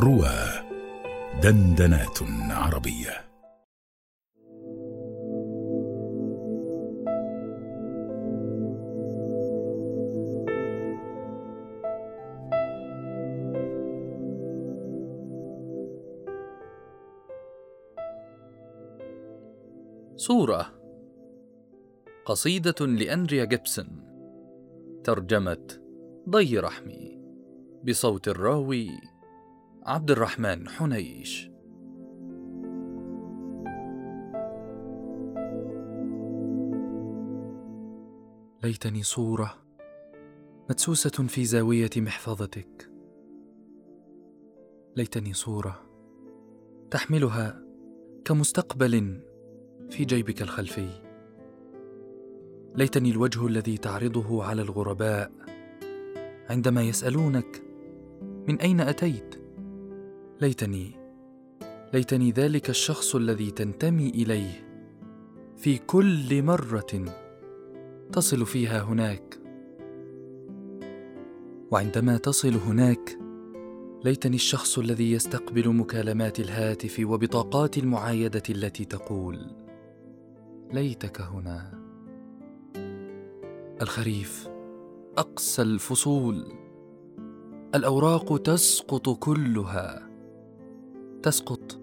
روى دندنات عربية. صورة قصيدة لأندريا جيبسون. ترجمة ضي رحمي. بصوت الراوي عبد الرحمن حنيش. ليتني صورة مدسوسة في زاوية محفظتك. ليتني صورة تحملها كمستقبل في جيبك الخلفي. ليتني الوجه الذي تعرضه على الغرباء عندما يسألونك من أين أتيت؟ ليتني ليتني ذلك الشخص الذي تنتمي إليه في كل مرة تصل فيها هناك. وعندما تصل هناك ليتني الشخص الذي يستقبل مكالمات الهاتف وبطاقات المعايدة التي تقول ليتك هنا. الخريف أقسى الفصول الأوراق تسقط كلها. تسقط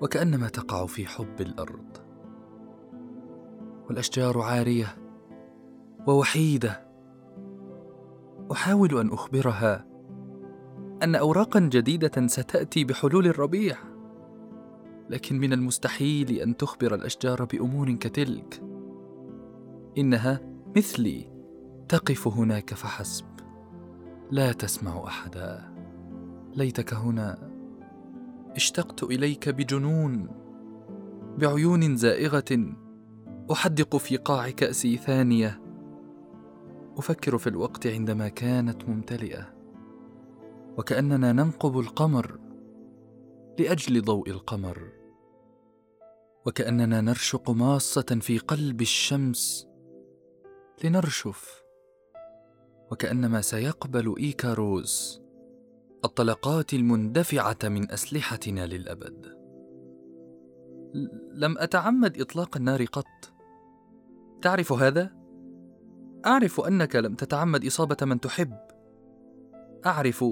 وكأنما تقع في حب الأرض. والأشجار عارية ووحيدة. أحاول أن أخبرها أن اوراقا جديدة ستأتي بحلول الربيع لكن من المستحيل أن تخبر الأشجار بأمور كتلك. إنها مثلي تقف هناك فحسب لا تسمع أحدا. ليتك هنا. اشتقت إليك بجنون بعيون زائغة. أحدق في قاع كأسي ثانية. أفكر في الوقت عندما كانت ممتلئة. وكأننا ننقب القمر لأجل ضوء القمر. وكأننا نرشق ماصة في قلب الشمس لنرشف. وكأنما سيقبل إيكاروس. الطلقات المندفعة من أسلحتنا للأبد. لم أتعمد إطلاق النار قط. تعرف هذا؟ أعرف أنك لم تتعمد إصابة من تحب. أعرف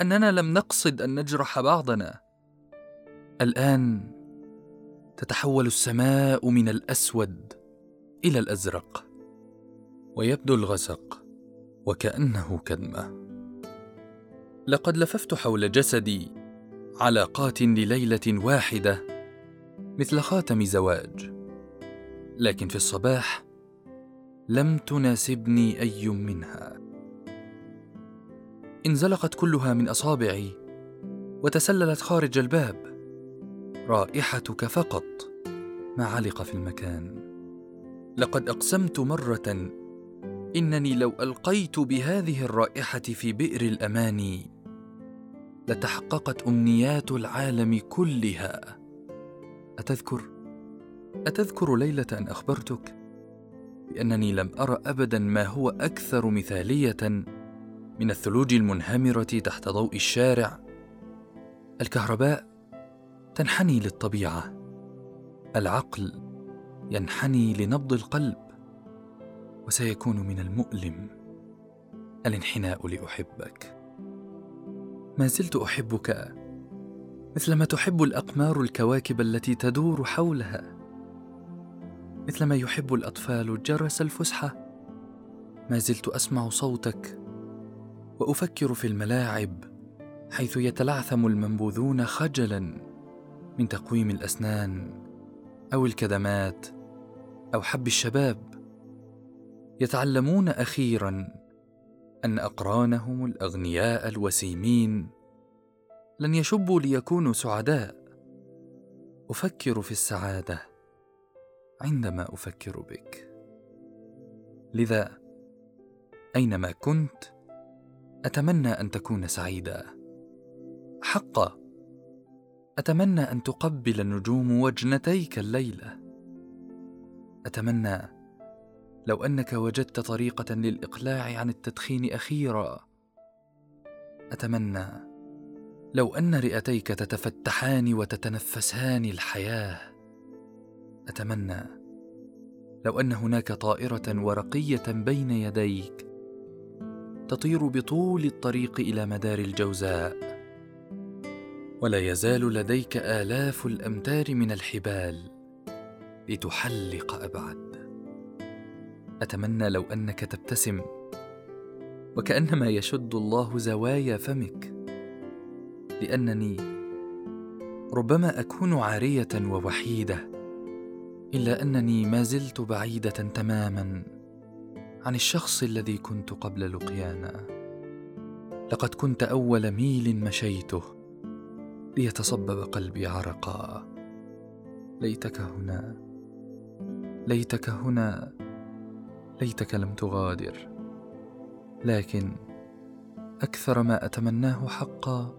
أننا لم نقصد أن نجرح بعضنا. الآن تتحول السماء من الأسود إلى الأزرق ويبدو الغسق وكأنه كدمة. لقد لففت حول جسدي علاقات لليلة واحدة مثل خاتم زواج. لكن في الصباح لم تناسبني أي منها. انزلقت كلها من أصابعي وتسللت خارج الباب. رائحتك فقط ما علق في المكان. لقد أقسمت مرة إنني لو ألقيت بهذه الرائحة في بئر الأماني لتحققت أمنيات العالم كلها. أتذكر؟ أتذكر ليلة أن أخبرتك بأنني لم ارى ابدا ما هو أكثر مثالية من الثلوج المنهمرة تحت ضوء الشارع. الكهرباء تنحني للطبيعة. العقل ينحني لنبض القلب. وسيكون من المؤلم الانحناء لأحبك. ما زلت أحبك. مثلما تحب الأقمار الكواكب التي تدور حولها. مثلما يحب الأطفال جرس الفسحة. ما زلت أسمع صوتك. وأفكر في الملاعب حيث يتلعثم المنبوذون خجلا من تقويم الأسنان أو الكدمات أو حب الشباب. يتعلمون أخيرا أن أقرانهم الأغنياء الوسيمين. لن يشبوا ليكونوا سعداء. أفكر في السعادة عندما أفكر بك. لذا أينما كنت أتمنى أن تكون سعيدا. حقا أتمنى أن تقبل النجوم وجنتيك الليلة. أتمنى لو أنك وجدت طريقة للإقلاع عن التدخين أخيرا. أتمنى لو أن رئتيك تتفتحان وتتنفسان الحياة. أتمنى لو أن هناك طائرة ورقية بين يديك تطير بطول الطريق إلى مدار الجوزاء ولا يزال لديك آلاف الأمتار من الحبال لتحلق أبعد. أتمنى لو أنك تبتسم وكأنما يشد الله زوايا فمك لأنني ربما أكون عارية ووحيدة إلا أنني ما زلت بعيدة تماما عن الشخص الذي كنت قبل لقيانا. لقد كنت أول ميل مشيته ليتصبب قلبي عرقا. ليتك هنا ليتك هنا. ليتك لم تغادر. لكن أكثر ما أتمناه حقا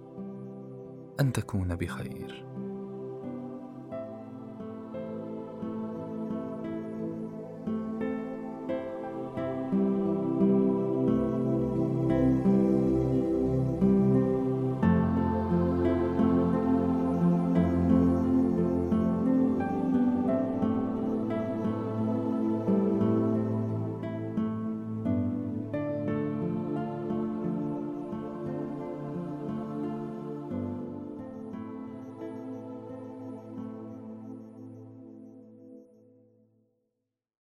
أن تكون بخير.